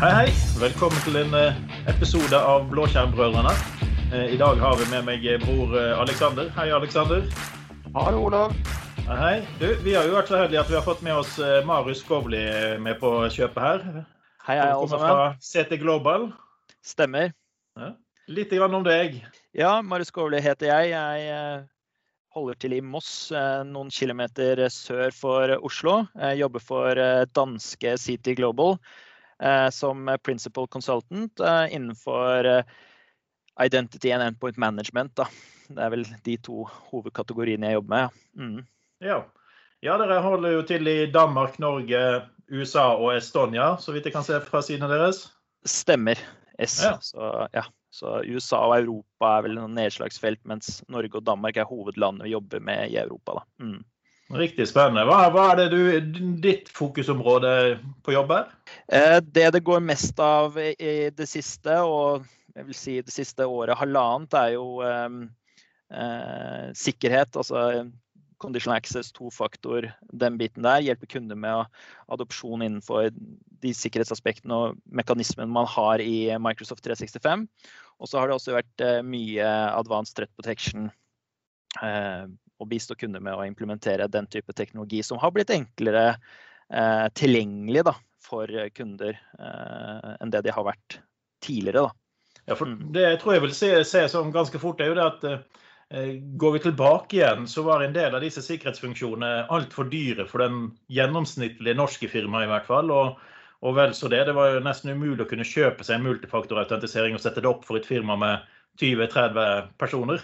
Hei, hei. Velkommen til en eh, episode av Blåskjermbrødrene. Eh, I dag har vi med meg bror eh, Aleksander. Hei, Aleksander. Hallo, Olav. Hei, hei. Du, vi har jo vært så heldige at vi har fått med oss Marius Skovli med på kjøpet her. Hei, hei, alle sammen. Fra CT Global. Stemmer. Ja. Litt grann om deg. Ja, Marius Skovli heter jeg. Jeg holder til i Moss, noen kilometer sør for Oslo. Jeg jobber for danske City Global. Eh, som principal consultant eh, innenfor eh, identity and endpoint management. Da. Det er vel de to hovedkategoriene jeg jobber med. Mm. Ja. ja, dere holder jo til i Danmark, Norge, USA og Estonia, så vidt jeg kan se fra sidene deres? Stemmer. S. Ja. Så, ja. Så USA og Europa er vel noen nedslagsfelt, mens Norge og Danmark er hovedlandet vi jobber med i Europa. Da. Mm. Riktig spennende. Hva, hva er du, ditt fokusområde på jobb er? Eh, det det går mest av i det siste, og jeg vil si det siste året halvannet, er jo eh, eh, sikkerhet. Altså conditional access, tofaktor, den biten der. Hjelpe kunder med adopsjon innenfor de sikkerhetsaspektene og mekanismene man har i Microsoft 365. Og så har det også vært eh, mye advanced threat protection eh, og bistå kunder med å implementere den type teknologi som har blitt enklere eh, tilgjengelig da, for kunder eh, enn det de har vært tidligere. Da. Ja, for mm. det jeg tror jeg vil se, se som ganske fort, er jo det at eh, går vi tilbake igjen, så var en del av disse sikkerhetsfunksjonene altfor dyre for den gjennomsnittlige norske firmaet i hvert fall. Og, og vel så det. Det var jo nesten umulig å kunne kjøpe seg en multifaktorautentisering og sette det opp for et firma med 20-30 personer.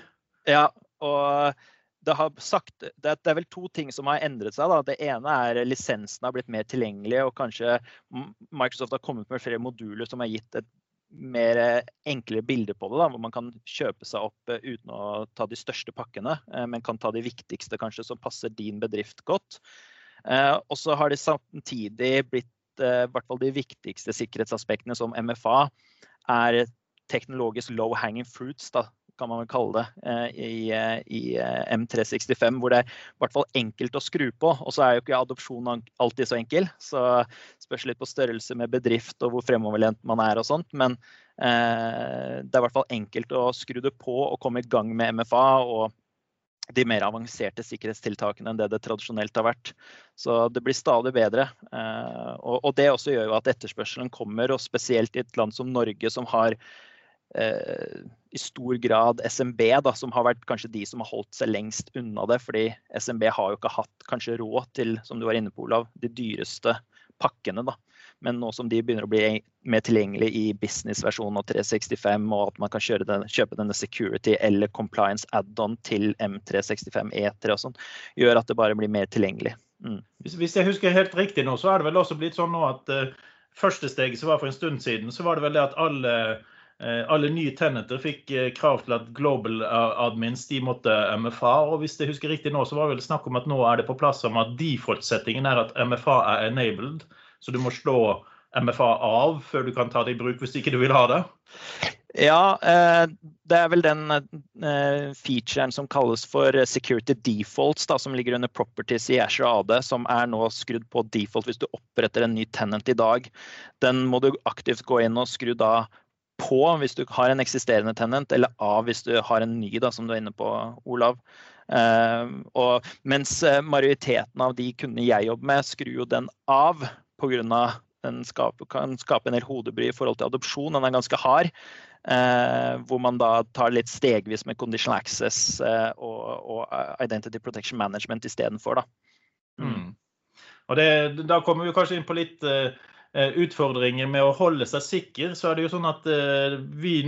Ja, og det, sagt, det, er vel to ting som har endret seg. Da. Det ene er lisensen har blitt mer tilgjengelig, og kanskje Microsoft har kommet med flere moduler som har gitt et mer enklere bilde på det. Da, hvor man kan kjøpe seg opp eh, uten å ta de største pakkene, eh, men kan ta de viktigste kanskje som passer din bedrift godt. Eh, og så har det samtidig blitt i hvert fall de viktigste sikkerhetsaspektene som MFA er teknologisk low hanging fruits. Da, kan man vel kalle det, eh, i, eh, i eh, M365, hvor det er i hvert fall enkelt å skru på. Og så er jo ikke adopsjon alltid så enkel, så spørs litt på størrelse med bedrift og hvor fremoverlent man er og sånt. Men eh, det er i hvert fall enkelt å skru det på og komme i gang med MFA. og de mer avanserte sikkerhetstiltakene enn det det tradisjonelt har vært. Så det blir stadig bedre. Og det også gjør jo at etterspørselen kommer, og spesielt i et land som Norge, som har i stor grad SMB, da, som har vært kanskje de som har holdt seg lengst unna det. Fordi SMB har jo ikke hatt kanskje råd til, som du var inne på, Olav, de dyreste pakkene. da. Men nå som de begynner å bli mer tilgjengelig i business-versjonen av 365, og at man kan den, kjøpe denne security eller compliance add-on til M365 E3 og sånn, gjør at det bare blir mer tilgjengelig. Mm. Hvis, hvis, jeg husker helt riktig nå, så er det vel også blitt sånn nå at uh, første steget som var for en stund siden, så var det vel det at alle Eh, alle nye tenenter fikk eh, krav til at global admins de måtte MFA. og Hvis jeg husker riktig nå, så var det vel snakk om at nå er det på plass om at default-settingen er at MFA er enabled. Så du må slå MFA av før du kan ta det i bruk hvis ikke du vil ha det? Ja, eh, det er vel den featuren som kalles for security defaults, da, som ligger under properties i Azure AD, som er nå skrudd på default hvis du oppretter en ny tenant i dag. Den må du aktivt gå inn og skru da på hvis du har en eksisterende tenant, eller av hvis du har en ny, da, som du er inne på, Olav. Uh, og, mens eh, majoriteten av de kundene jeg jobber med, skrur jo den av pga. den skaper, kan skape en del hodebry i forhold til adopsjon. Den er ganske hard. Uh, hvor man da tar litt stegvis med conditional access uh, og, og, identity protection management istedenfor. Mm. Mm. Og det, da kommer vi kanskje inn på litt Eh, utfordringer med å holde seg sikker, så er det jo sånn at eh, vi,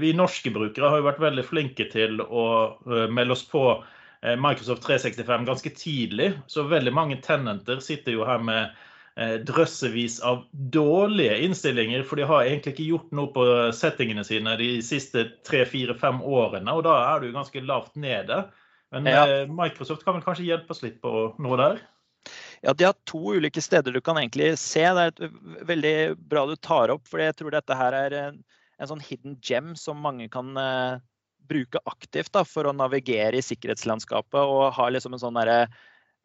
vi norske brukere har jo vært veldig flinke til å eh, melde oss på Microsoft 365 ganske tidlig. Så veldig mange tenenter sitter jo her med drøssevis av dårlige innstillinger, for de har egentlig ikke gjort noe på settingene sine de siste tre-fire-fem årene, og da er du ganske lavt nede. Men ja. Microsoft kan vel kanskje hjelpe oss litt på noe der? Ja, De har to ulike steder du kan egentlig se. Det er veldig bra du tar opp, for jeg tror dette her er en, en sånn hidden gem som mange kan uh, bruke aktivt da, for å navigere i sikkerhetslandskapet og ha liksom en sånn derre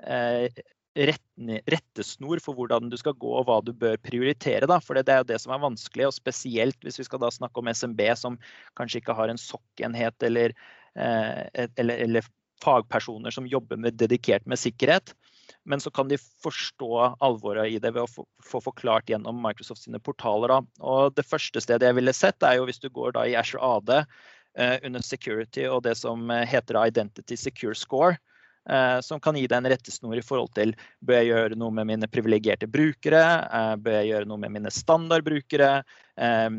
uh, rettesnor for hvordan du skal gå og hva du bør prioritere. Da. For det er jo det som er vanskelig, og spesielt hvis vi skal da snakke om SMB som kanskje ikke har en SOC-enhet eller, eh, eller, eller, fagpersoner som jobber med, dedikert med sikkerhet. Men så kan de forstå alvoret i det ved å få, forklart gjennom Microsoft sine portaler. Da. Og det første stedet jeg ville sett, er jo hvis du går da i Azure AD eh, under security og det som heter Identity Secure Score Eh, som kan gi deg en rettesnor i forhold til bør jeg gjøre noe med mine privilegerte brukere, eh, bør jeg gjøre noe med mine standardbrukere, eh,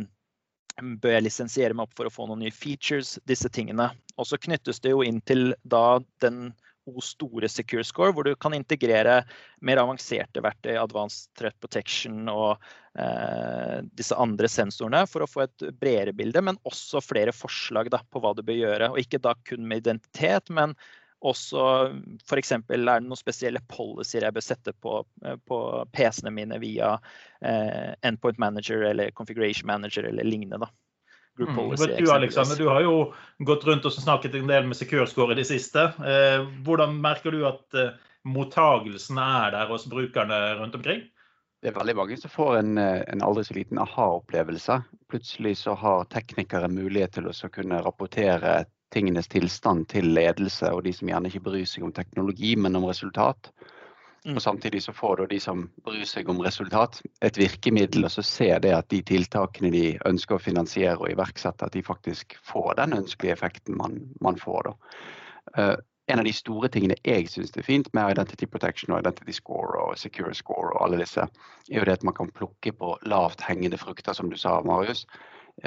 bør jeg lisensiere meg opp for å få noen nye features, disse tingene. Og så knyttes det jo inn til da den O store Secure Score, hvor du kan integrere mer avanserte verktøy, Advanced Threat Protection og eh, disse andre sensorene, for å få et bredere bilde, men også flere forslag da, på hva du bør gjøre. Og ikke da kun med identitet, men også f.eks. er det noen spesielle policyer jeg bør sette på, eh, på PC-ene mine via eh, Endpoint Manager eller Configuration Manager eller lignende. da. Mm. Du, Alexander, du har jo gått rundt og snakket en del med Securescore i det siste. Eh, hvordan merker du at eh, mottagelsen er der hos brukerne rundt omkring? Det er veldig mange som får en, eh, en aldri så liten aha-opplevelse. Plutselig så har teknikere mulighet til å kunne rapportere tingenes tilstand til ledelse og de som gjerne ikke bryr seg om teknologi, men om resultat. Og mm. Samtidig så får de som bryr seg om resultat, et virkemiddel, og så ser det at de tiltakene de ønsker å finansiere og iverksette, at de faktisk får den ønskelige effekten man, man får. Uh, en av de store tingene jeg syns er fint med Identity Protection og Identity Score og Secure Score og alle disse, er jo det at man kan plukke på lavt hengende frukter, som du sa, Marius.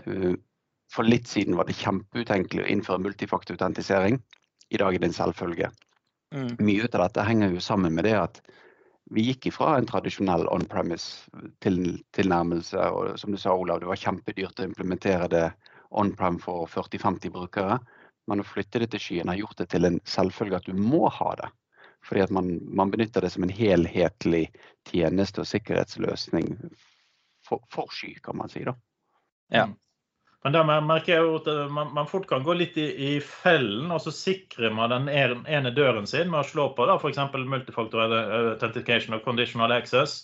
Uh, for litt siden var det kjempeutenkelig å innføre multifaktorautentisering. I dag er det en selvfølge. Mm. Mye av dette henger jo sammen med det at vi gikk ifra en tradisjonell on-premise-tilnærmelse. og Som du sa, Olav, det var kjempedyrt å implementere det on-prem for 40-50 brukere. Men å flytte det til skyen har gjort det til en selvfølge at du må ha det. Fordi at man, man benytter det som en helhetlig tjeneste- og sikkerhetsløsning for, for sky, kan man si. da. Ja. Men der merker jeg jo at eh, man, fort kan gå litt i, i, fellen, og så sikrer man den ene døren sin med å slå på f.eks. multifactor authentication og conditional access.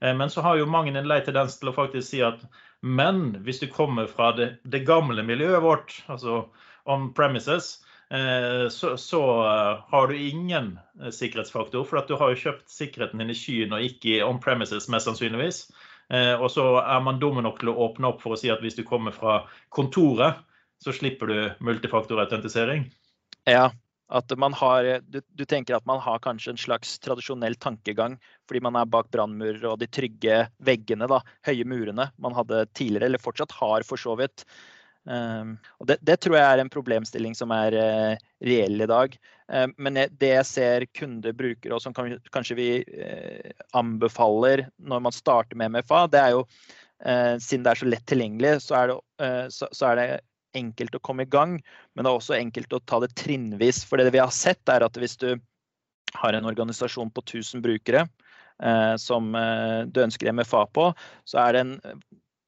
Eh, men så har jo mange en lei tendens til å faktisk si at men hvis du kommer fra det, det gamle miljøet vårt, altså on premises, eh, så, så har du ingen sikkerhetsfaktor. For at du har jo kjøpt sikkerheten din i skyen og ikke on premises, mest sannsynligvis. Eh, og så er man dumme nok til å åpne opp for å si at hvis du kommer fra kontoret, så slipper du multifaktorautentisering. Ja, at man har, du, du, tenker at man har kanskje en slags tradisjonell tankegang fordi man er bak brannmurer og de trygge veggene, da, høye murene man hadde tidligere, eller fortsatt har for så vidt. Um, og det, det, tror jeg er en problemstilling som er uh, reell i dag. Um, men det jeg ser kunder bruker, og som kan, kanskje vi uh, anbefaler når man starter med MFA, det er jo uh, siden det er så lett tilgjengelig, så er, det, så, så er, det, enkelt å komme i gang. Men det er også enkelt å ta det trinnvis. For det vi har sett, er at hvis du har en organisasjon på 1000 brukere som du ønsker MFA på, så er det en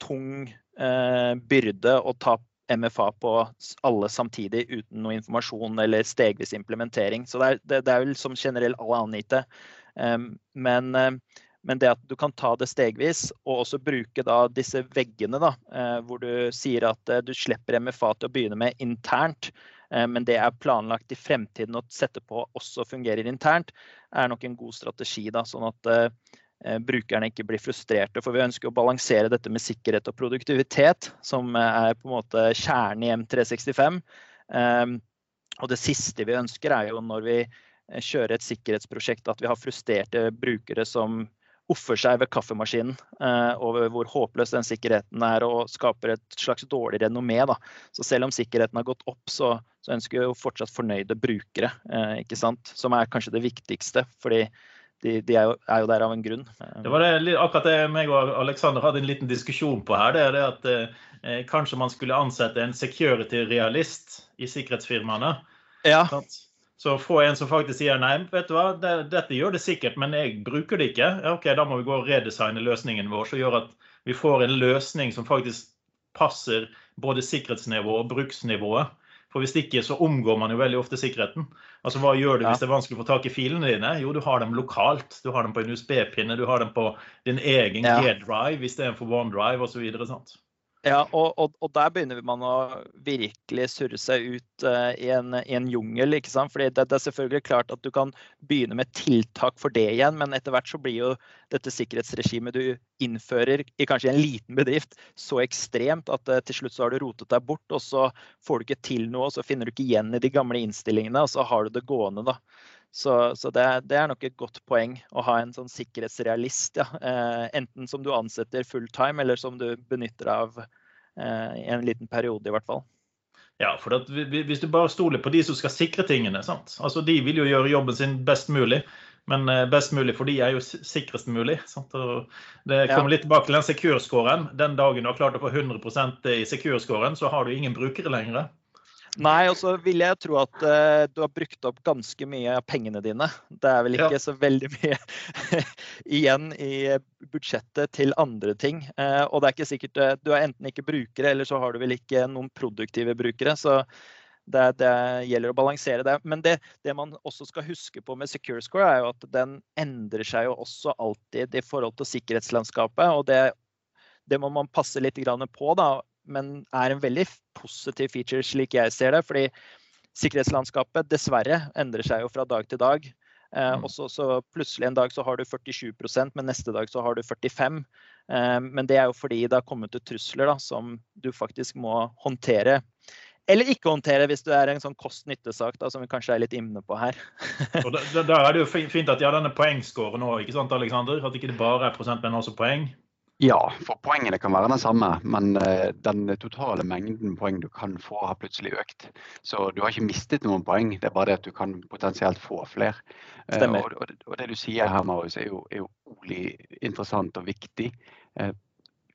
tung eh, byrde å ta MFA på alle samtidig uten noe informasjon eller stegvis implementering. Så det er, det, det er vel som generell all annen IT. Men, um, men, det at du kan ta det stegvis, og også bruke da disse veggene, da, uh, hvor du sier at du slipper MFA til å begynne med internt, men det er planlagt i fremtiden å sette på også fungerer internt, er nok en god strategi. Da, sånn at Eh, brukerne ikke blir frustrerte. For vi ønsker å balansere dette med sikkerhet og produktivitet, som er på en måte kjernen i M365. Ehm, og det siste vi ønsker, er jo når vi eh, kjører et sikkerhetsprosjekt, at vi har frustrerte brukere som offer seg ved kaffemaskinen eh, over hvor håpløs den sikkerheten er og skaper et slags dårlig renommé. Da. Så selv om sikkerheten har gått opp, så, så ønsker vi jo fortsatt fornøyde brukere, ikke sant? som er kanskje det viktigste. fordi de, de er, jo, er, jo, der av en grunn. Det var det, akkurat det meg og Alexander hadde en liten diskusjon på her. Det er det at eh, kanskje man skulle ansette en security-realist i sikkerhetsfirmaene. Ja. Så få en som faktisk sier nei, vet du hva, det, dette gjør det sikkert, men jeg bruker det ikke. Ja, ok, Da må vi gå og redesigne løsningen vår, som gjør at vi får en løsning som faktisk passer både sikkerhetsnivået og bruksnivået. For hvis ikke så omgår man jo veldig ofte sikkerheten. Altså Hva gjør du hvis det er vanskelig å få tak i filene dine? Jo, du har dem lokalt. Du har dem på en USB-pinne, du har dem på din egen Ja. G-drive istedenfor OneDrive osv. Ja, og, og, og der begynner man å virkelig surre seg ut uh, i, en, i en jungel. ikke sant? Fordi det, det er selvfølgelig klart at du kan begynne med tiltak for det igjen, men etter hvert så blir jo dette sikkerhetsregimet du innfører i kanskje en liten bedrift så ekstremt at uh, til slutt så har du rotet deg bort, og så får du ikke til noe, og så finner du ikke igjen i de gamle innstillingene, og så har du det gående, da. Så, så det, det, er nok et godt poeng å ha en sånn sikkerhetsrealist. Ja. Eh, enten som du ansetter fulltime, eller som du benytter deg av eh, i en liten periode, i hvert fall. Ja, for at, hvis du bare stoler på de som skal sikre tingene, sant? Altså, de vil jo gjøre jobben sin best mulig. Men eh, best mulig for de er jo sikrest mulig. Sant? Og det kommer litt tilbake til den secure-scoren. Den dagen du har klart å få 100% i secure-scoren, så har du ingen brukere lenger. Nei, og så vil jeg tro at uh, du har brukt opp ganske mye av pengene dine. Det er vel ikke ja. så veldig mye igjen i budsjettet til andre ting. Uh, og det er ikke sikkert uh, Du er enten ikke brukere, eller så har du vel ikke noen produktive brukere. Så det, det gjelder å balansere det. Men det, det, man også skal huske på med Secure Score, er jo at den endrer seg jo også alltid i forhold til sikkerhetslandskapet. og det, det må man passe litt på. da, men er en veldig positiv feature, slik jeg ser det. Fordi sikkerhetslandskapet dessverre endrer seg jo fra dag til dag. Eh, og så, plutselig en dag så har du 47% men neste dag så har du 45 eh, Men det er jo fordi det har kommet ut trusler da, som du faktisk må håndtere. Eller ikke håndtere hvis du er en sånn kost-nytte-sak, som vi kanskje er litt inne på her. og der, der, er det jo fint at de har denne poengscoren òg, ikke sant, Alexander? At ikke det bare er prosent, men også poeng? Ja, for poengene kan være den samme, men eh, den totale mengden poeng du kan få, har plutselig økt. Så du har ikke mistet noen poeng, det er bare det at du kan potensielt få flere. Stemmer. Og, og, og det du sier her, Marius, er jo, er jo interessant og viktig.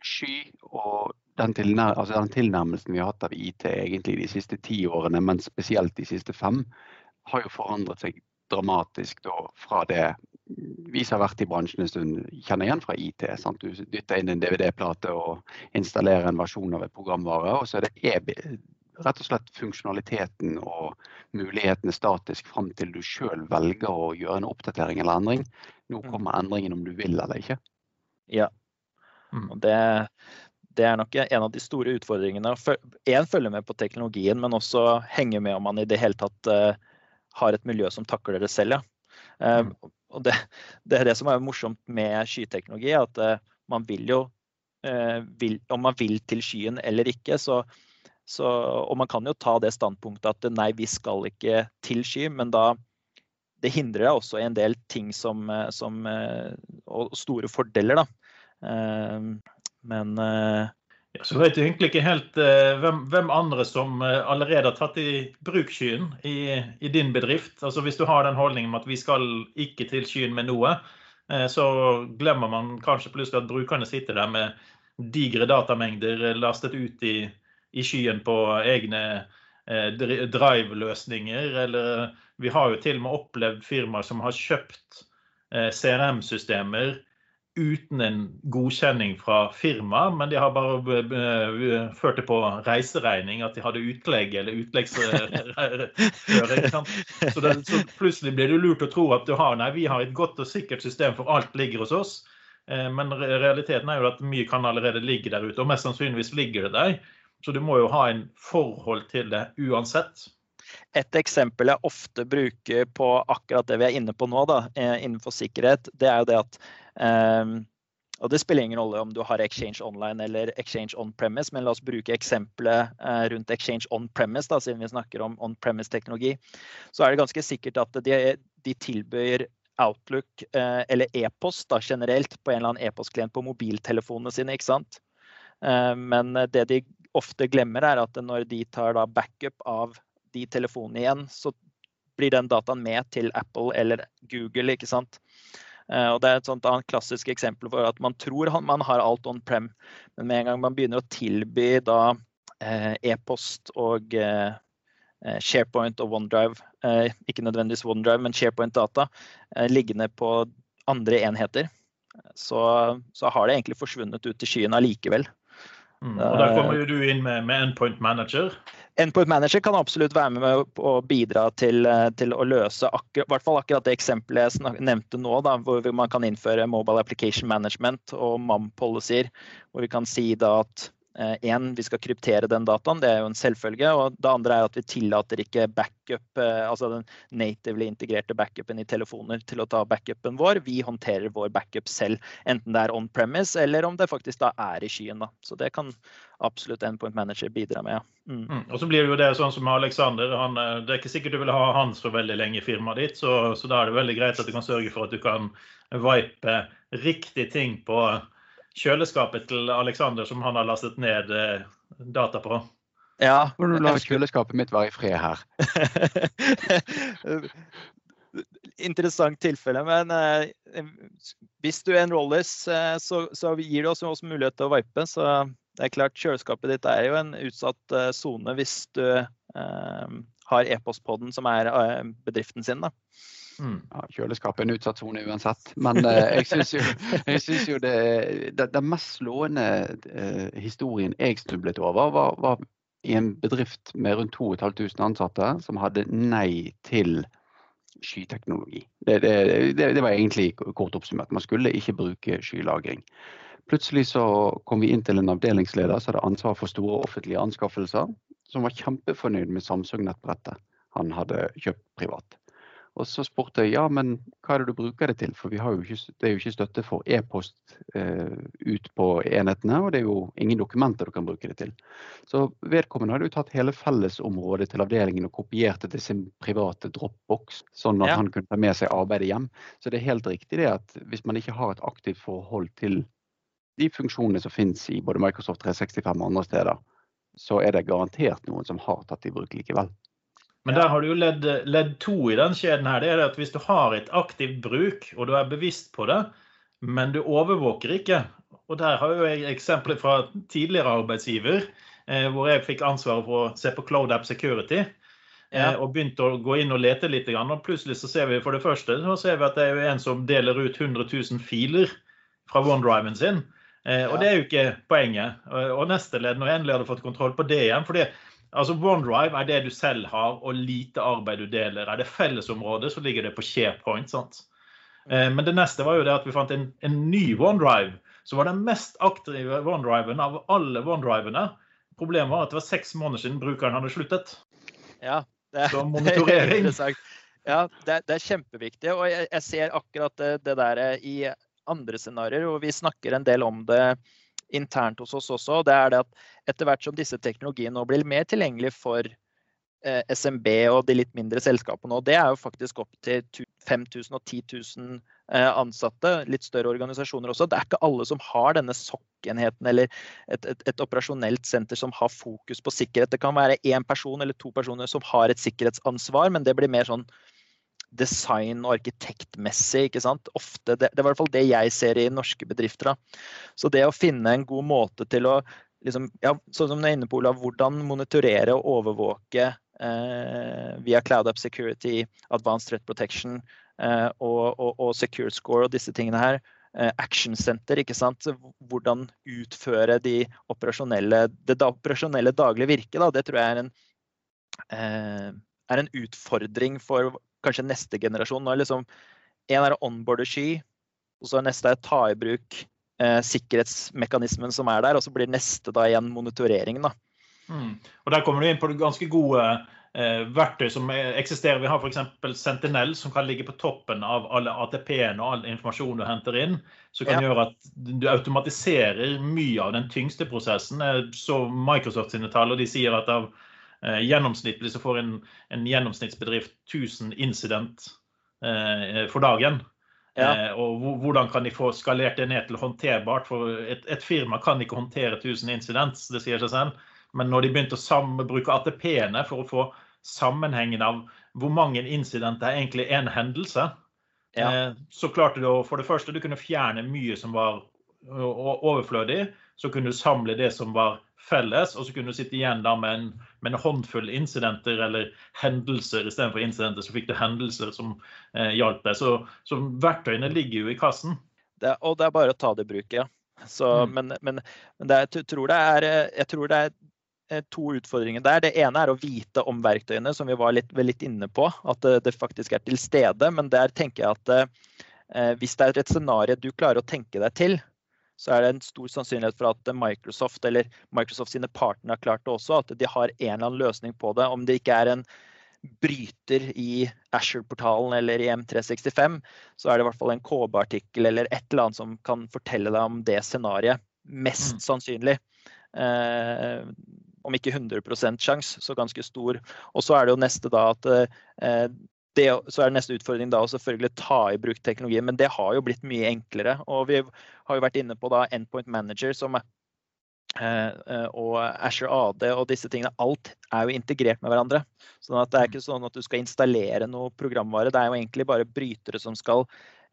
Sky og den, tilnær, altså den, tilnærmelsen vi har hatt av IT egentlig de siste ti årene, men spesielt de siste fem, har jo forandret seg dramatisk da, fra det vi som har vært i bransjen en stund, kjenner igjen fra IT. Sant? Du dytter inn en DVD-plate og installerer en versjon av et programvare. Og så er det e rett og slett funksjonaliteten og mulighetene statisk fram til du sjøl velger å gjøre en oppdatering eller endring. Nå Mm. kommer endringen om du vil eller ikke. Ja. Mm. Og det, det er nok en av de store utfordringene. Én følge med på teknologien, men også henge med om man i det hele tatt uh, har et miljø som takler det selv. Ja. Og det, det, er det som er morsomt med skyteknologi, at uh, man vil jo vil, Om man vil til skyen eller ikke, så, så Og man kan jo ta det standpunktet at nei, vi skal ikke til sky, men da det hindrer deg også i en del ting som, som Og store fordeler, da. Men ja, så vet du egentlig ikke helt uh, hvem, hvem, andre som uh, allerede har tatt i bruk skyen i, i, din bedrift. Altså Hvis du har den holdningen med at vi skal ikke til skyen med noe, uh, så glemmer man kanskje plutselig at brukerne sitter der med digre datamengder lastet ut i, i skyen på egne drive-løsninger. Eller vi har jo til og med opplevd firmaer som har kjøpt CRM-systemer uten en godkjenning fra firmaet, men de har bare ført det på reiseregning, at de hadde utlegg eller utleggsføring. Så, så plutselig blir det lurt å tro at du har nei, vi har et godt og sikkert system for alt ligger hos oss. Men realiteten er jo at mye kan allerede ligge der ute, og mest sannsynligvis ligger det der. Så du må jo ha en forhold til det uansett. Et eksempel jeg ofte bruker på akkurat det vi er inne på nå, da, innenfor sikkerhet, det er jo det at um, og Det spiller ingen rolle om du har Exchange online eller Exchange on-premise, men la oss bruke eksempelet uh, rundt Exchange on-premise, da, siden vi snakker om on-premise-teknologi. Så er det ganske sikkert at de, de tilbyr Outlook uh, eller e-post generelt på en eller annen e-postklient på mobiltelefonene sine. ikke sant? Men det de ofte glemmer, er at når de tar da backup av de telefonene igjen, så blir den dataen med til Apple eller Google. ikke sant? Og Det er et sånt annet klassisk eksempel for at man tror man har alt on prem, men med en gang man begynner å tilby da e-post og SharePoint og OneDrive, ikke nødvendigvis OneDrive, men SharePoint-data, liggende på andre enheter, så, så har det egentlig forsvunnet ut i skyen allikevel. Mm, og Der kommer jo du inn med, med Endpoint Manager. Endpoint Manager kan absolutt være med å bidra til, til å løse akkurat, hvert fall akkurat det eksempelet jeg nevnte nå, da, hvor man kan innføre Mobile Application Management og MAM-policier, Hvor vi kan si da at Én, eh, vi skal kryptere den dataen, det er jo en selvfølge. Og det andre er at vi tillater ikke backup, eh, altså den natively integrerte backupen i telefoner til å ta backupen vår. Vi håndterer vår backup selv, enten det er on premise eller om det faktisk da er i skyen. Da. Så det kan absolutt Endpoint Manager bidrar med. Ja. Mm. Mm. Og så blir det jo det sånn som Alexander, han, eh, Det er ikke sikkert du vil ha han så veldig lenge i firmaet ditt, så, så da er det veldig greit at du kan sørge for at du kan vipe riktig ting på kjøleskapet til Alexander som han har lastet ned eh, data på. Ja. Må du la kjøleskapet mitt være i fred her. Interessant tilfelle, men eh, hvis du enrolles, eh, så, så, gir det oss også mulighet til å vipe. Så det er klart, kjøleskapet ditt er jo en utsatt sone eh, hvis du eh, har e-postpodden som er eh, bedriften sin. da. Mm. Ja, kjøleskapet er en utsatt sone uansett. Men eh, jeg syns jo, jeg synes jo det, det, det, mest slående eh, historien jeg snublet over, var, var, i en bedrift med rundt 2500 ansatte som hadde nei til skyteknologi. Det, det, var egentlig kort oppsummert. Man skulle ikke bruke skylagring. Plutselig så kom vi inn til en avdelingsleder som hadde ansvar for store offentlige anskaffelser, som var kjempefornøyd med Samsung-nettbrettet han hadde kjøpt privat. Og så spurte jeg ja, men hva er det du bruker det til? For ikke, det er jo ikke støtte for e-post eh, ut på enhetene, og det er jo ingen dokumenter du kan bruke det til. Så vedkommende hadde jo tatt hele fellesområdet til avdelingen og kopiert det til sin private dropbox, sånn at ja. han kunne ta med seg arbeidet hjem. Så det er helt riktig det at hvis man ikke har et aktivt forhold til de funksjonene som finnes i både Microsoft 365 og andre steder, så er det garantert noen som har tatt i bruk likevel. Men der har du jo ledd, ledd to i den kjeden her. Det er at hvis du har et aktivt bruk, og du er bevisst på det, men du overvåker ikke Og der har jo jeg eksempler fra tidligere arbeidsgiver, eh, hvor jeg fikk ansvaret for å se på Cloud App Security. Eh, ja. og begynte å gå inn og lete litt. Og plutselig så ser vi for det første så ser vi at det er en som deler ut 100 000 filer fra OneDriven sin. Eh, og det er jo ikke poenget. Og neste ledd, når jeg endelig hadde fått kontroll på det igjen fordi Altså OneDrive er det du selv har, og lite arbeid du deler. Er det fellesområdet, så ligger det på SharePoint. sant? Eh, men det neste var jo det at vi fant en, en ny OneDrive, som var den mest aktive OneDriven av alle OneDrivene. Problemet var at det var seks måneder siden brukeren hadde sluttet. Ja, det så monitorering. Det er ja, det, det, er kjempeviktig. Og jeg, jeg ser akkurat det, det der i andre scenarioer, og vi snakker en del om det internt hos oss også. det er det at etter hvert som disse teknologiene nå blir mer tilgjengelige for eh, SMB og de litt mindre selskapene, og det er jo faktisk opp til 5000 og 10 000 eh, ansatte, litt større organisasjoner også. Det er ikke alle som har denne sokkenheten eller et, et, et, operasjonelt senter som har fokus på sikkerhet. Det kan være én person eller to personer som har et sikkerhetsansvar, men det blir mer sånn design- og arkitektmessig. ikke sant? Ofte, det, det er i hvert fall det jeg ser i norske bedrifter. Da. Så det å finne en god måte til å liksom, ja, sånn som du er inne på, Olav, hvordan monitorere og overvåke eh, via Cloud Up Security, Advanced Threat Protection eh, og, og, og, Secure Score og disse tingene her. Eh, action Center, ikke sant? hvordan utføre de operasjonelle, det operasjonelle daglige virket. Da. Det tror jeg er en, eh, er en utfordring for kanskje neste generasjon. Nå er liksom Én er å onboarde sky, og så er neste å ta i bruk eh, sikkerhetsmekanismen som er der, og så blir neste da igjen monitoreringen. da. Mm. Og Der kommer du inn på ganske gode eh, verktøy som eksisterer. Vi har f.eks. Sentinel, som kan ligge på toppen av alle ATP-ene og all informasjon du henter inn. Som kan ja. gjøre at du automatiserer mye av den tyngste prosessen. Så Microsoft sine tall, og de sier at av Eh, gjennomsnittlig så får en, en gjennomsnittsbedrift 1000 incident eh, for dagen. Ja. Eh, og hvordan kan de få skalert det ned til håndterbart? For et, et firma kan ikke håndtere 1000 incidents, det sier seg selv. Men når de begynte å bruke ATP-ene for å få sammenhengen av hvor mange incidenter er egentlig en hendelse, ja. eh, så klarte du å for det første du kunne fjerne mye som var overflødig. Så kunne du samle det som var felles, og så kunne du sitte igjen da med en, med en håndfull incidenter eller hendelser istedenfor incidenter. Så fikk du hendelser som eh, hjalp deg. Så, så, verktøyene ligger jo i kassen. Det, og det er bare å ta det i bruk, ja. Så, mm. Men, men, men det, jeg, tror det er, jeg tror det er to utfordringer der. Det ene er å vite om verktøyene, som vi var litt, litt inne på. At det, det, faktisk er til stede. Men der tenker jeg at eh, hvis det er et scenario du klarer å tenke deg til, så er det en stor sannsynlighet for at Microsoft eller Microsoft sine partnere har klart det også. At de har en eller annen løsning på det. Om det ikke er en bryter i Asher-portalen eller i M365, så er det i hvert fall en KB-artikkel eller et eller annet som kan fortelle deg om det scenarioet. Mest mm. sannsynlig. Eh, om ikke 100% sjanse, så ganske stor. Og så er det jo neste da at eh, det, så er neste utfordring da å selvfølgelig ta i bruk teknologien, men det har jo blitt mye enklere. Og vi har jo vært inne på da Endpoint Manager som eh, eh og Asher AD og disse tingene. Alt er jo integrert med hverandre. sånn at det er ikke sånn at du skal installere noe programvare. Det er jo egentlig bare brytere som skal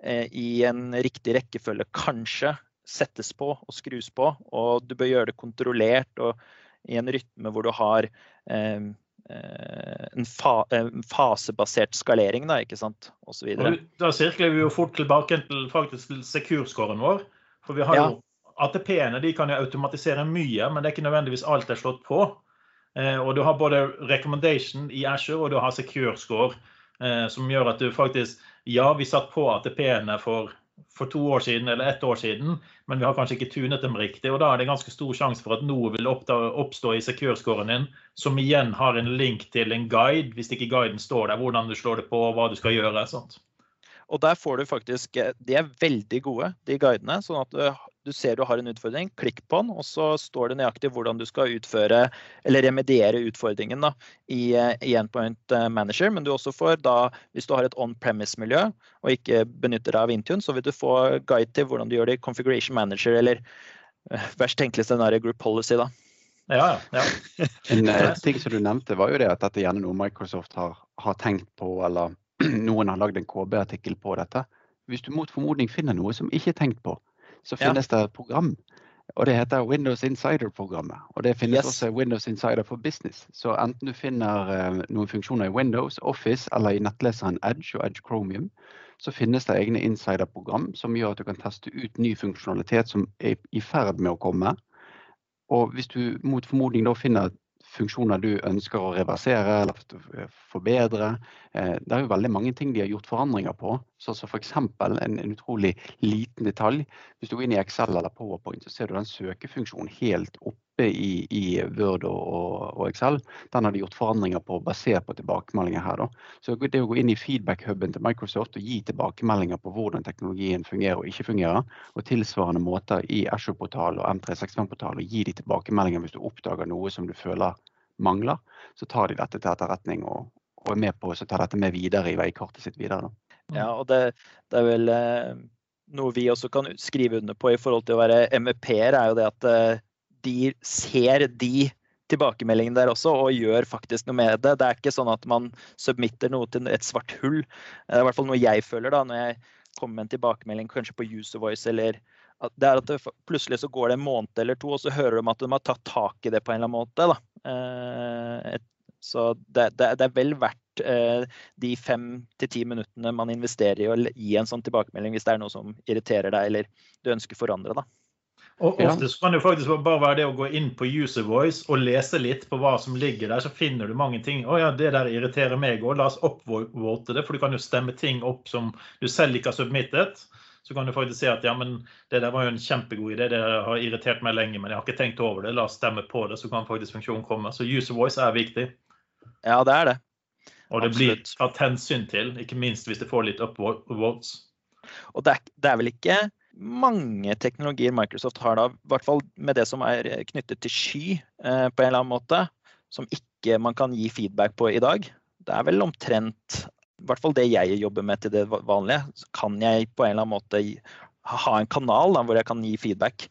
eh, i en riktig rekkefølge kanskje settes på og skrus på. Og du bør gjøre det kontrollert og i en rytme hvor du har eh en, fa en, fasebasert skalering, da, ikke sant, osv. Da sirkler vi jo fort tilbake til faktisk Secure-scoren vår. For vi har ja. jo ATP-ene de kan jo automatisere mye, men det er ikke nødvendigvis alt er slått på. Eh, og du har både recommendation i Asher og du har secure score, eh, som gjør at du faktisk Ja, vi satt på ATP-ene for for to år siden eller ett år siden, men vi har kanskje ikke tunet dem riktig. og Da er det ganske stor sjanse for at noe vil oppstå i secure-scoren din, som igjen har en link til en guide, hvis ikke guiden står der, hvordan du slår det på hva du skal gjøre. sånt. Og der får du faktisk eh, De er veldig gode, de guidene. Sånn at du, ser du har en utfordring, klikk på den, og så står det nøyaktig hvordan du skal utføre eller remediere utfordringen da, i, eh, i Endpoint eh, Manager. Men du også får da, hvis du har et on-premise-miljø og ikke benytter deg av Intune, så vil du få guide til hvordan du gjør det i Configuration Manager eller verst tenkelig scenario Group Policy. da. Ja, ja. en ting som du nevnte, var jo det at dette er gjerne noe Microsoft har, har tenkt på eller noen har lagd en KB-artikkel på dette. Hvis du mot formodning finner noe som ikke er tenkt på, så finnes ja. det et program. Og det heter Windows Insider-programmet. Og det finnes yes. også Windows Insider for Business. Så enten du finner uh, noen funksjoner i Windows, Office eller i nettleseren Edge og Edge Chromium, så finnes det egne insider-program som gjør at du kan teste ut ny funksjonalitet som er i ferd med å komme. Og hvis du mot formodning da finner funksjoner du ønsker å reversere eller forbedre. Eh, det er jo veldig mange ting de har gjort forandringer på. Sånn som f.eks. En, en utrolig liten detalj. Hvis du går inn i Excel eller PowerPoint, så ser du den søkefunksjonen helt oppe i, i Word og, og, Excel. Den har de gjort forandringer på basert på tilbakemeldinger her. Da. Så det å gå inn i feedback-huben til Microsoft og gi tilbakemeldinger på hvordan teknologien fungerer og ikke fungerer, og tilsvarende måter i Ashore-portal og M365-portal og gi de tilbakemeldinger hvis du oppdager noe som du føler mangler, så tar de dette til etterretning og, og er med på å ta dette med videre i veikartet sitt videre. Da. Ja, og det, det er vel eh, noe vi også kan skrive under på i forhold til å være MEP-er, er jo det at eh, de ser de tilbakemeldingene der også, og gjør faktisk noe med det. Det er ikke sånn at man submitter noe til et svart hull. Det er i hvert fall noe jeg føler da, når jeg kommer med en tilbakemelding kanskje på User Voice eller det er at det, plutselig så går det en måned eller to, og så hører de at de har tatt tak i det på en eller annen måte. Da. Eh, så det, det, det, er vel verdt eh, de fem til ti minuttene man investerer i å gi en sånn tilbakemelding hvis det er noe som irriterer deg eller du ønsker forandre. da. Og ofte så kan det faktisk bare være det å gå inn på User Voice og lese litt på hva som ligger der, så finner du mange ting. Å ja, det der irriterer meg òg. La oss oppvote det, for du kan jo stemme ting opp som du selv ikke har submittet så kan du faktisk si at ja, men det der var jo en kjempegod idé, det har irritert meg lenge, men jeg har ikke tenkt over det. La oss stemme på det, så kan faktisk funksjonen komme. Så user voice er viktig. Ja, det er det. Og det Absolutt. blir tatt hensyn til, ikke minst hvis det får litt upvotes. Og det er, det er vel ikke mange teknologier Microsoft har da, i hvert fall med det som er knyttet til sky eh, på en eller annen måte, som ikke man kan gi feedback på i dag. Det er vel omtrent i hvert fall det jeg jobber med til det vanlige, så kan jeg på en eller annen måte ha en kanal da, hvor jeg kan gi feedback.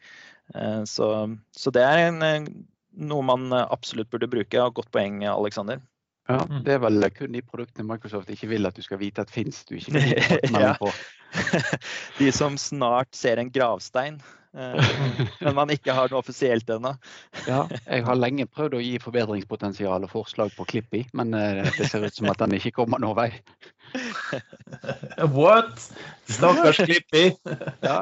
Eh, så, så det er en, noe man absolutt burde bruke. Og Godt poeng, Aleksander. Ja, Mm. Det er vel kun de produktene Microsoft ikke vil at du skal vite at fins. Du ikke kan Ja. på. De som snart ser en gravstein, eh, men man ikke har noe offisielt ennå. Ja, jeg har lenge prøvd å gi forbedringspotensial og forslag på Klippi, men eh, det ser ut som at den ikke kommer noen vei. What? Stakkars Klippi. Ja,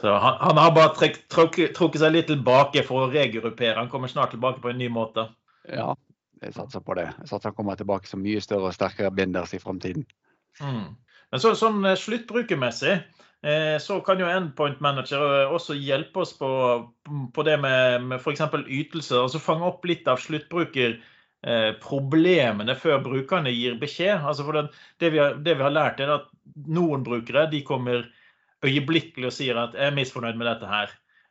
Så han, han har bare trukket, trukket, trukket seg litt tilbake for å regruppere. Han kommer snart tilbake på en ny måte. ja, jeg satser på det. Jeg satser han kommer tilbake som mye større og sterkere binders i framtiden. Mm. Men så, sånn eh, sluttbrukermessig eh, så kan jo Endpoint Manager eh, også hjelpe oss på, på det med, med f.eks. ytelser. altså Fange opp litt av sluttbrukerproblemene før brukerne gir beskjed. Altså for det, det, vi har, det vi har lært, er at noen brukere de kommer øyeblikkelig og sier at jeg er misfornøyd med dette her.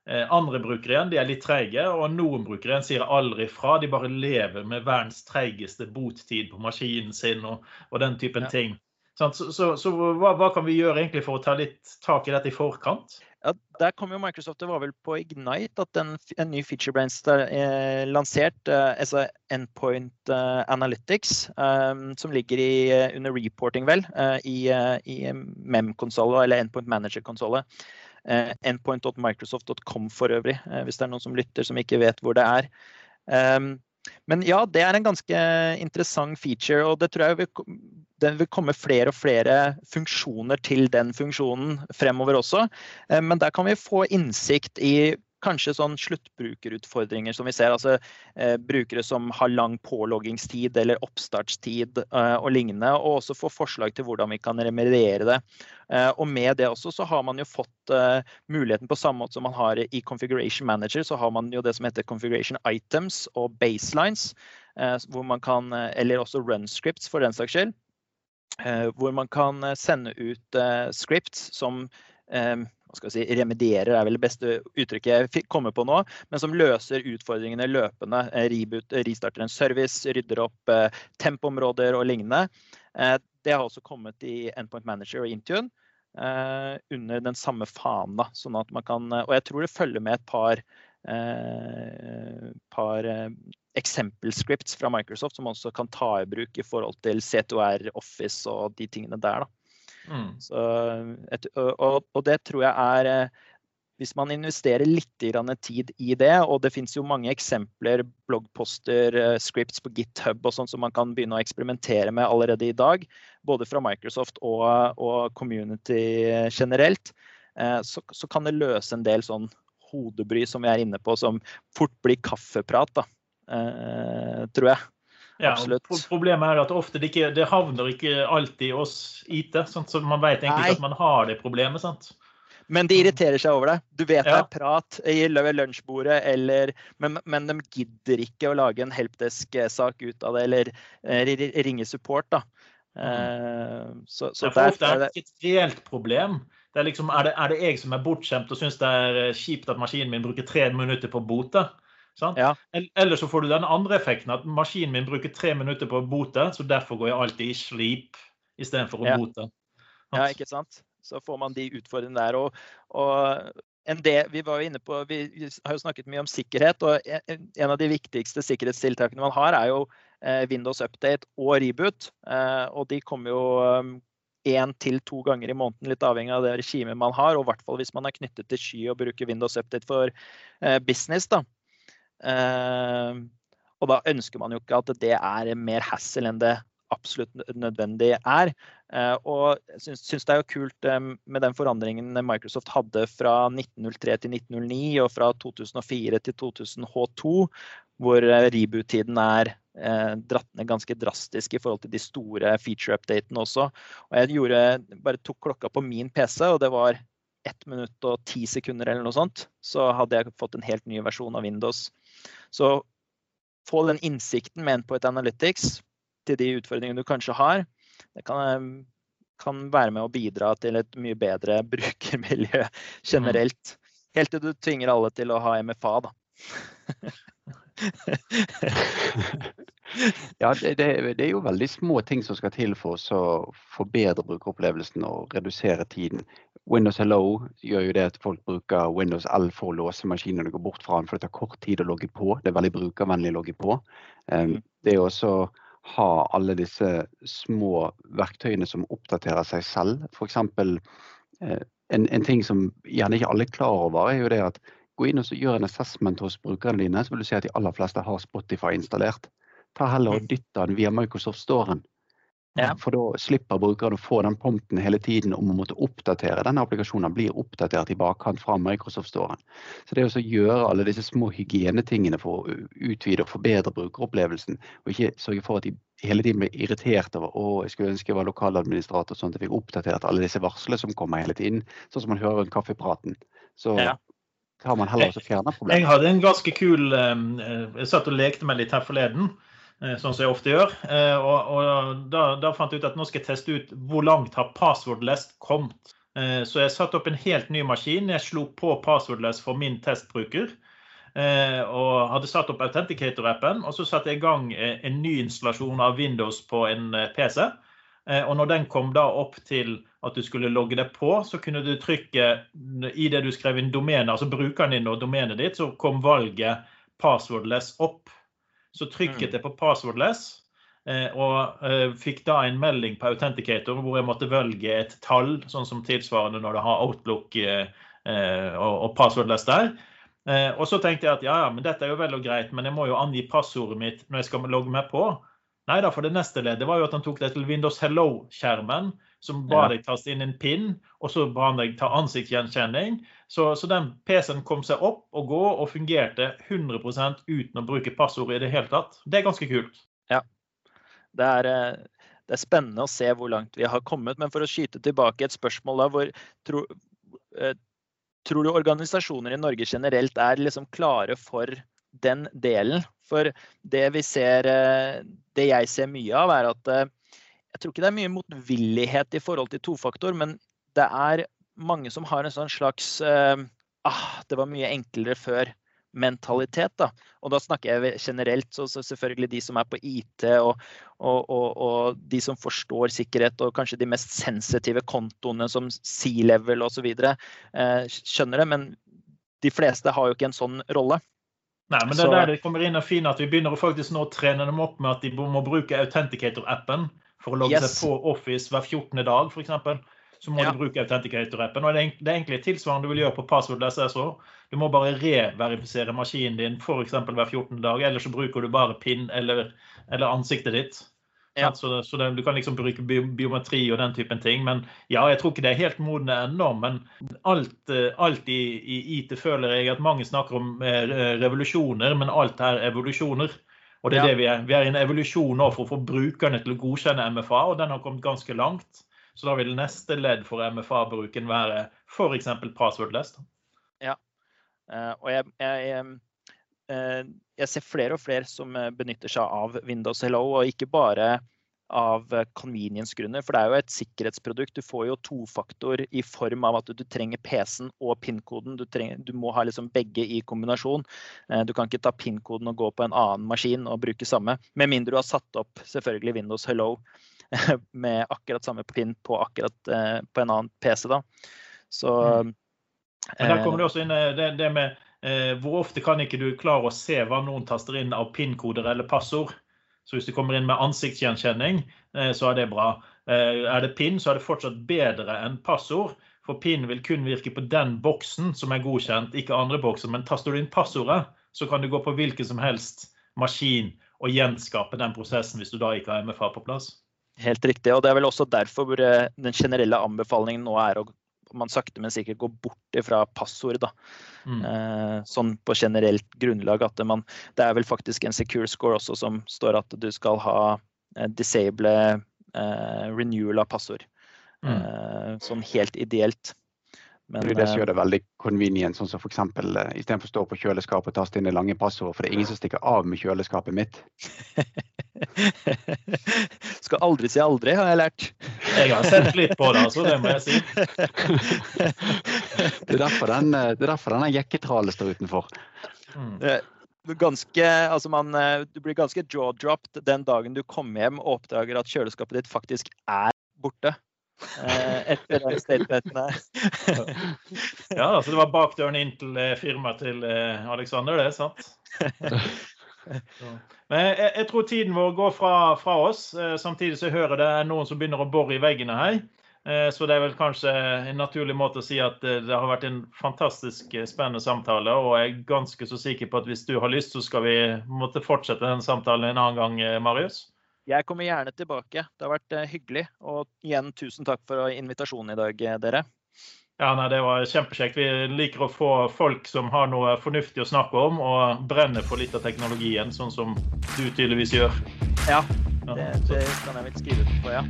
Eh, Andre brukere igjen de er litt treige, og noen brukere igjen sier aldri fra. De bare lever med verdens treigeste bottid på maskinen sin og, og den typen Ja. ting. Så, så, så hva, hva kan vi gjøre egentlig for å ta litt tak i dette i forkant? Ja, der kom jo Microsoft, det var vel på Ignite at en, en ny feature-brain er eh, lansert, eh, altså Endpoint eh, Analytics, eh, som ligger i, under reporting, vel, i, i Mem-konsollen, eller Endpoint Manager-konsollet. Eh, Endpoint.microsoft.com for øvrig, eh, hvis det er noen som lytter som ikke vet hvor det er. Um, men ja, det er en ganske interessant feature, og det tror jeg vil, det vil komme flere og flere funksjoner til den funksjonen fremover også. Eh, Men der kan vi få innsikt i kanskje sånn sluttbrukerutfordringer som vi ser. Altså eh, brukere som har lang påloggingstid eller oppstartstid eh, og lignende. Og også få forslag til hvordan vi kan remediere det. Eh, og med det også så har man jo fått eh, muligheten på samme måte som man har i Configuration Manager, så har man jo det som heter Configuration Items og Baselines. Eh, hvor man kan, eh, eller også run scripts for den saks skyld. Hvor man kan sende ut scripts som skal si, remedierer, er vel det beste uttrykket jeg kommer på nå, men som løser utfordringene løpende. Eh, Reboot, eh, restarter en service, rydder opp eh, tempområder og lignende. Eh, det har også kommet i Endpoint Manager og Intune under den samme fana. Sånn at man kan, og jeg tror det følger med et par, par eksempelscripts fra Microsoft som også kan ta i bruk i forhold til C2R, Office og de tingene der. Da. Mm. Så, et, og, og det tror jeg er eh, Hvis man investerer litt tid i det, og det finnes jo mange eksempler, bloggposter, eh, scripts på GitHub og sånn som man kan begynne å eksperimentere med allerede i dag, både fra Microsoft og, og community generelt, eh, så, så kan det løse en del sånn hodebry som vi er inne på, som fort blir kaffeprat, da, tror jeg. Ja, Problemet er at ofte det, ikke, det havner ikke alltid hos IT. Sant? Så man vet egentlig Nei. ikke at man har det problemet. sant? Men de irriterer seg over det. Du vet det Ja. er prat i lunsjbordet, eller, men, men de gidder ikke å lage en helpdesk-sak ut av det, eller eh, ringe support. da. Mm. Så, så Ja, for ofte er det det, ikke et reelt problem. Det er, liksom, er, det, er det jeg som er bortskjemt og syns det er eh, kjipt at maskinen min bruker tre minutter på å bote? Sant? Ja. Eller så får du den andre effekten at maskinen min bruker tre minutter på å bote, så derfor går jeg alltid i sleep istedenfor å Ja. bote. ja, ikke sant? Så får man de utfordringene der. Og, og en del, vi var jo inne på, vi har jo snakket mye om sikkerhet, og en av de viktigste sikkerhetstiltakene man har, er jo eh, Windows Update og Reboot. Eh, Og de kommer jo én til to ganger i måneden, litt avhengig av det regimet man har. Og i hvert fall hvis man er knyttet til sky og bruker Windows Update for eh, business. da. Eh, Og da ønsker man jo ikke at det er mer hassle enn det absolutt nødvendig er. Eh, Og jeg syns, det er jo kult eh, med den forandringen Microsoft hadde fra 1903 til 1909 og fra 2004 til 2000 H2, hvor eh, reboot-tiden er dratt ned ganske drastisk i forhold til de store feature-updatene også. Og jeg gjorde, bare tok klokka på min PC, og det var ett minutt og ti sekunder eller noe sånt. Så hadde jeg fått en helt ny versjon av Windows. Så få den innsikten med Endpoint Analytics til de utfordringene du kanskje har, det kan, eh, kan være med å bidra til et mye bedre brukermiljø generelt. Helt til du tvinger alle til å ha MFA, da. Ja, det, det, er jo veldig små ting som skal til for å forbedre brukeropplevelsen og redusere tiden. Windows Hello gjør jo det at folk bruker Windows L for å låse maskinen når går bort fra den, for det tar kort tid å logge på. Det er veldig brukervennlig å logge på. Um, det er også ha alle disse små verktøyene som oppdaterer seg selv. F.eks. Uh, en, en ting som gjerne ikke alle er klar over, er jo det at gå inn og gjør en assessment hos brukerne dine, så vil du se at de aller fleste har Spotify installert. Ta heller og dytt den via Microsoft Storen. Ja. For da slipper brukeren å få den prompten hele tiden om å måtte oppdatere. Denne applikasjonen blir oppdatert i bakkant fra Microsoft Storen. Så det å gjøre alle disse små hygienetingene for å utvide og forbedre brukeropplevelsen, og ikke sørge for at de hele tiden blir irritert over å, jeg skulle ønske jeg var lokaladministrator sånn at jeg fikk oppdatert alle disse varslene som kommer hele tiden, sånn som man hører rundt kaffepraten. Så ja. har man heller også fjerna problemet. Jeg hadde en ganske kul eh, Jeg satt og lekte meg litt her forleden. Eh, sånn som jeg ofte gjør. Eh, og, og da, da, fant jeg ut at nå skal jeg teste ut hvor langt har passwordless kommet. Eh, så jeg satte opp en helt ny maskin. Jeg slo på passwordless for min testbruker. Og hadde satt opp Authenticator-appen. Og så satte jeg i gang en ny installasjon av Windows på en PC. Og når den kom da opp til at du skulle logge deg på, så kunne du trykke i det du skrev inn domenet, altså brukeren din og domenet ditt, så kom valget passwordless opp. Så trykket mm. jeg på passwordless. Eh, og eh, fikk da en melding på Authenticator hvor jeg måtte velge et tall, sånn som tilsvarende når du har Outlook eh, og passwordless der. Og så tenkte jeg at ja, ja, men dette er jo vel og greit, men jeg må jo angi passordet mitt når jeg skal logge meg på. Nei da, for det neste leddet var jo at han tok det til Windows Hello-skjermen som ba deg taste inn en pin, og så ba han deg ta ansiktsgjenkjenning. Så, så den PC-en kom seg opp og gå og fungerte 100% uten å bruke passord i det hele tatt. Det er ganske kult. Ja. Det er, eh, det er, spennende å se hvor langt vi har kommet. Men for å skyte tilbake et spørsmål da, hvor tro, eh, tror du organisasjoner i Norge generelt er liksom klare for den delen? For det vi ser, eh, det jeg ser mye av, er at jeg tror ikke det er mye motvillighet i forhold til tofaktor, men det er mange som har en sånn slags uh, ah, det var mye enklere før mentalitet. Da. Og da snakker jeg generelt, så, så selvfølgelig de som er på IT og, og, og, og, de som forstår sikkerhet og kanskje de mest sensitive kontoene som C-level osv. Eh, skjønner det, men de fleste har jo ikke en sånn rolle. Nei, men det er der det kommer inn og fint at vi begynner å faktisk nå trene dem opp med at de må bruke Authenticator-appen for å logge yes. seg på Office hver 14. dag, f.eks. Så må ja. du bruke Authenticator-appen. og Det er egentlig tilsvarende du vil gjøre på passwordless SSO. Du må bare reverifisere maskinen din f.eks. hver 14. dag, eller så bruker du bare PIN eller, eller ansiktet ditt. Ja. Så, så det, Du kan liksom bruke biometri og den typen ting. Men ja, jeg tror ikke det er helt modne ennå. Men alt, eh, alt i, i, IT føler jeg at mange snakker om eh, revolusjoner, men alt er evolusjoner. Og det er ja. det vi er. Vi er i en evolusjon nå for å få brukerne til å godkjenne MFA, og den har kommet ganske langt. Så da vil neste ledd for MFA-bruken være f.eks. passwordless. Ja, uh, og jeg, jeg, jeg, jeg, ser flere og flere som benytter seg av Windows Hello, og ikke bare av eh, convenience-grunner. For det er jo et sikkerhetsprodukt. Du får jo tofaktor i form av at du trenger PC-en og PIN-koden. Du, du, må ha liksom begge i kombinasjon. Eh, du kan ikke ta PIN-koden og gå på en annen maskin og bruke samme. Med mindre du har satt opp selvfølgelig Windows Hello med akkurat samme PIN på, akkurat, eh, på en annen PC. da. Så mm. Men Der kommer det også inn det, det med eh, hvor ofte kan ikke du klare å se hva noen taster inn av PIN-koder eller passord? Så hvis du kommer inn med ansiktsgjenkjenning, eh, så er det bra. Eh, er det PIN, så er det fortsatt bedre enn passord. For PIN vil kun virke på den boksen som er godkjent, ikke andre bokser. Men taster du inn passordet, så kan du gå på hvilken som helst maskin og gjenskape den prosessen hvis du da ikke har MFA på plass. Helt riktig. og Det er vel også derfor eh, den generelle anbefalingen nå er å man sakte, men sikkert går bort fra passord. Da. Mm. Eh, sånn på generelt grunnlag at man Det er vel faktisk en secure score også som står at du skal ha eh, disable eh, renewal av passord. Mm. Eh, sånn helt ideelt. Men, det, det som gjør det veldig convenient, sånn som f.eks. Uh, istedenfor å stå på kjøleskapet og taste inn det lange passordet, for det er ingen som stikker av med kjøleskapet mitt. Skal aldri si aldri, har jeg lært. Jeg har sett litt på det, altså. Det må jeg si. det er derfor den, eh, det er derfor denne jekketralen står utenfor. Mm. Ganske, altså man, eh, du blir ganske jaw-dropped den dagen du kommer hjem og oppdager at kjøleskapet ditt faktisk er borte. Eh, etter den statementen her. Ja, altså det var bakdøren inn til eh, firmaet til eh, Alexander, det, sant? Men jeg, jeg tror tiden vår går fra, fra oss. Samtidig så hører det er noen som begynner å bore i veggene her. Så det er vel kanskje en naturlig måte å si at det har vært en fantastisk spennende samtale. Og jeg er ganske så sikker på at hvis du har lyst, så skal vi måtte fortsette den samtalen en annen gang, Marius. Jeg kommer gjerne tilbake. Det har vært eh, hyggelig. Og igjen, tusen takk for invitasjonen i dag, eh, dere. Ja, nei, Det var kjempekjekt. Vi liker å få folk som har noe fornuftig å snakke om, og brenner for litt av teknologien, sånn som du tydeligvis gjør. Ja, Ja, det, det kan jeg vel skrive ut på, ja.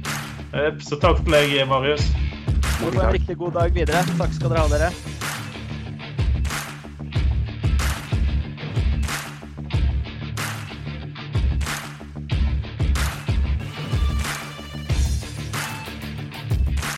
eh, så takk til deg, Marius. Det var en riktig god dag videre. Takk skal dere ha, dere.